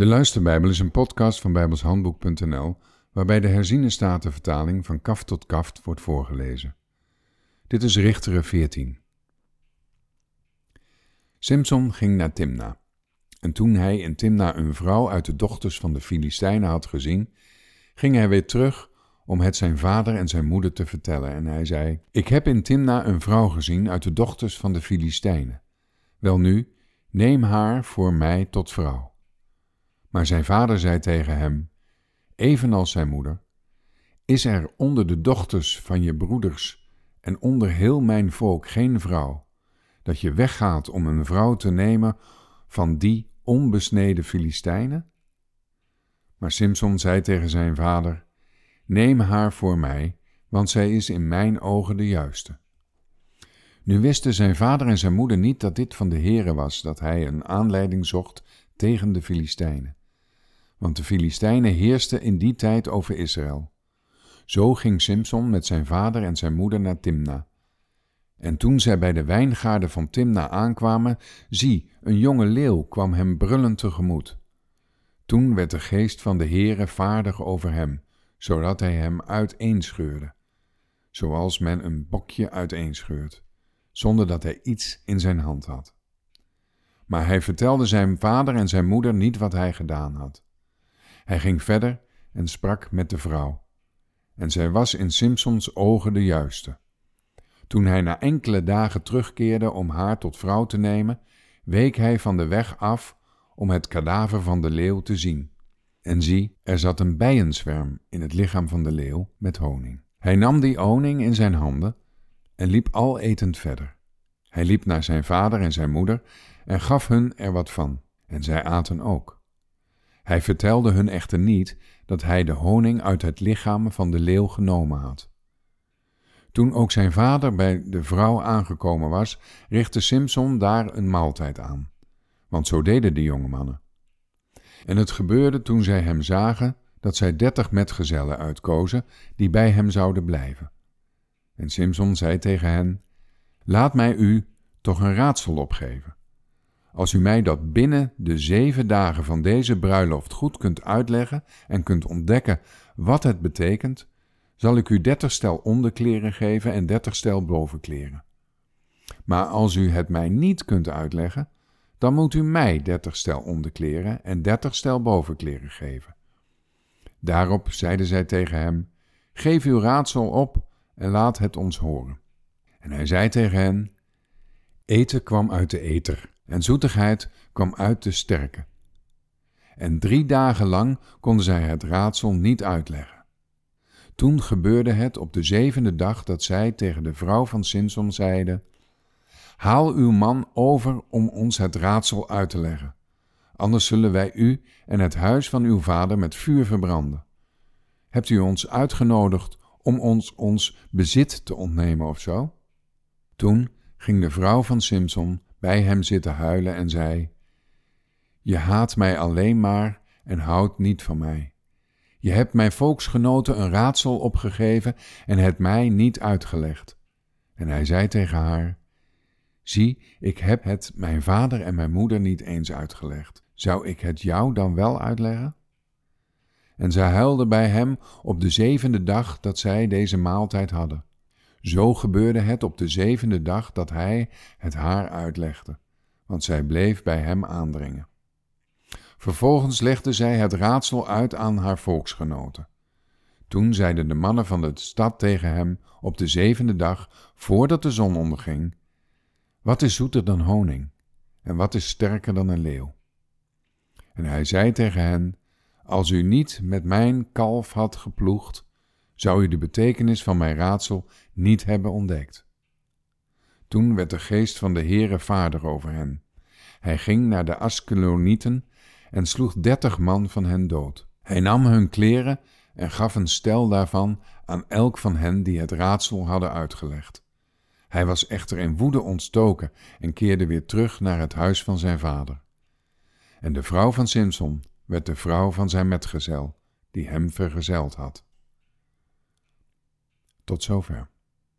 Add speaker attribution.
Speaker 1: De Luisterbijbel is een podcast van bijbelshandboek.nl waarbij de herziene statenvertaling van kaft tot kaft wordt voorgelezen. Dit is Richteren 14. Simson ging naar Timna. En toen hij in Timna een vrouw uit de dochters van de Filistijnen had gezien, ging hij weer terug om het zijn vader en zijn moeder te vertellen. En hij zei: Ik heb in Timna een vrouw gezien uit de dochters van de Filistijnen. Welnu, neem haar voor mij tot vrouw. Maar zijn vader zei tegen hem, evenals zijn moeder: Is er onder de dochters van je broeders en onder heel mijn volk geen vrouw, dat je weggaat om een vrouw te nemen van die onbesneden Filistijnen? Maar Simson zei tegen zijn vader: Neem haar voor mij, want zij is in mijn ogen de juiste. Nu wisten zijn vader en zijn moeder niet dat dit van de Heere was, dat hij een aanleiding zocht tegen de Filistijnen want de Filistijnen heersten in die tijd over Israël. Zo ging Simson met zijn vader en zijn moeder naar Timna. En toen zij bij de wijngaarden van Timna aankwamen, zie, een jonge leeuw kwam hem brullend tegemoet. Toen werd de geest van de Heere vaardig over hem, zodat hij hem uiteenscheurde, zoals men een bokje uiteenscheurt, zonder dat hij iets in zijn hand had. Maar hij vertelde zijn vader en zijn moeder niet wat hij gedaan had. Hij ging verder en sprak met de vrouw. En zij was in Simpsons ogen de juiste. Toen hij na enkele dagen terugkeerde om haar tot vrouw te nemen, week hij van de weg af om het kadaver van de leeuw te zien. En zie, er zat een bijenzwerm in het lichaam van de leeuw met honing. Hij nam die honing in zijn handen en liep al etend verder. Hij liep naar zijn vader en zijn moeder en gaf hun er wat van, en zij aten ook. Hij vertelde hun echter niet dat hij de honing uit het lichaam van de leeuw genomen had. Toen ook zijn vader bij de vrouw aangekomen was, richtte Simson daar een maaltijd aan, want zo deden de jonge mannen. En het gebeurde toen zij hem zagen, dat zij dertig metgezellen uitkozen die bij hem zouden blijven. En Simson zei tegen hen: Laat mij u toch een raadsel opgeven. Als u mij dat binnen de zeven dagen van deze bruiloft goed kunt uitleggen en kunt ontdekken wat het betekent, zal ik u dertig stel onderkleren geven en dertig stel bovenkleren. Maar als u het mij niet kunt uitleggen, dan moet u mij dertig stel onderkleren en dertig stel bovenkleren geven. Daarop zeiden zij tegen hem: Geef uw raadsel op en laat het ons horen. En hij zei tegen hen: Eten kwam uit de eter en zoetigheid kwam uit de sterke. En drie dagen lang konden zij het raadsel niet uitleggen. Toen gebeurde het op de zevende dag dat zij tegen de vrouw van Simson zeiden: Haal uw man over om ons het raadsel uit te leggen, anders zullen wij u en het huis van uw vader met vuur verbranden. Hebt u ons uitgenodigd om ons ons bezit te ontnemen of zo? Toen ging de vrouw van Simson bij hem zitten huilen en zei: Je haat mij alleen maar en houdt niet van mij. Je hebt mijn volksgenoten een raadsel opgegeven en het mij niet uitgelegd. En hij zei tegen haar: Zie, ik heb het mijn vader en mijn moeder niet eens uitgelegd. Zou ik het jou dan wel uitleggen? En zij huilde bij hem op de zevende dag dat zij deze maaltijd hadden. Zo gebeurde het op de zevende dag dat hij het haar uitlegde, want zij bleef bij hem aandringen. Vervolgens legde zij het raadsel uit aan haar volksgenoten. Toen zeiden de mannen van de stad tegen hem op de zevende dag, voordat de zon onderging: Wat is zoeter dan honing? En wat is sterker dan een leeuw? En hij zei tegen hen: Als u niet met mijn kalf had geploegd, zou u de betekenis van mijn raadsel niet hebben ontdekt. Toen werd de geest van de Heere vader over hen. Hij ging naar de Askelonieten en sloeg dertig man van hen dood. Hij nam hun kleren en gaf een stel daarvan aan elk van hen die het raadsel hadden uitgelegd. Hij was echter in woede ontstoken en keerde weer terug naar het huis van zijn vader. En de vrouw van Simson werd de vrouw van zijn metgezel, die hem vergezeld had. Tot zover.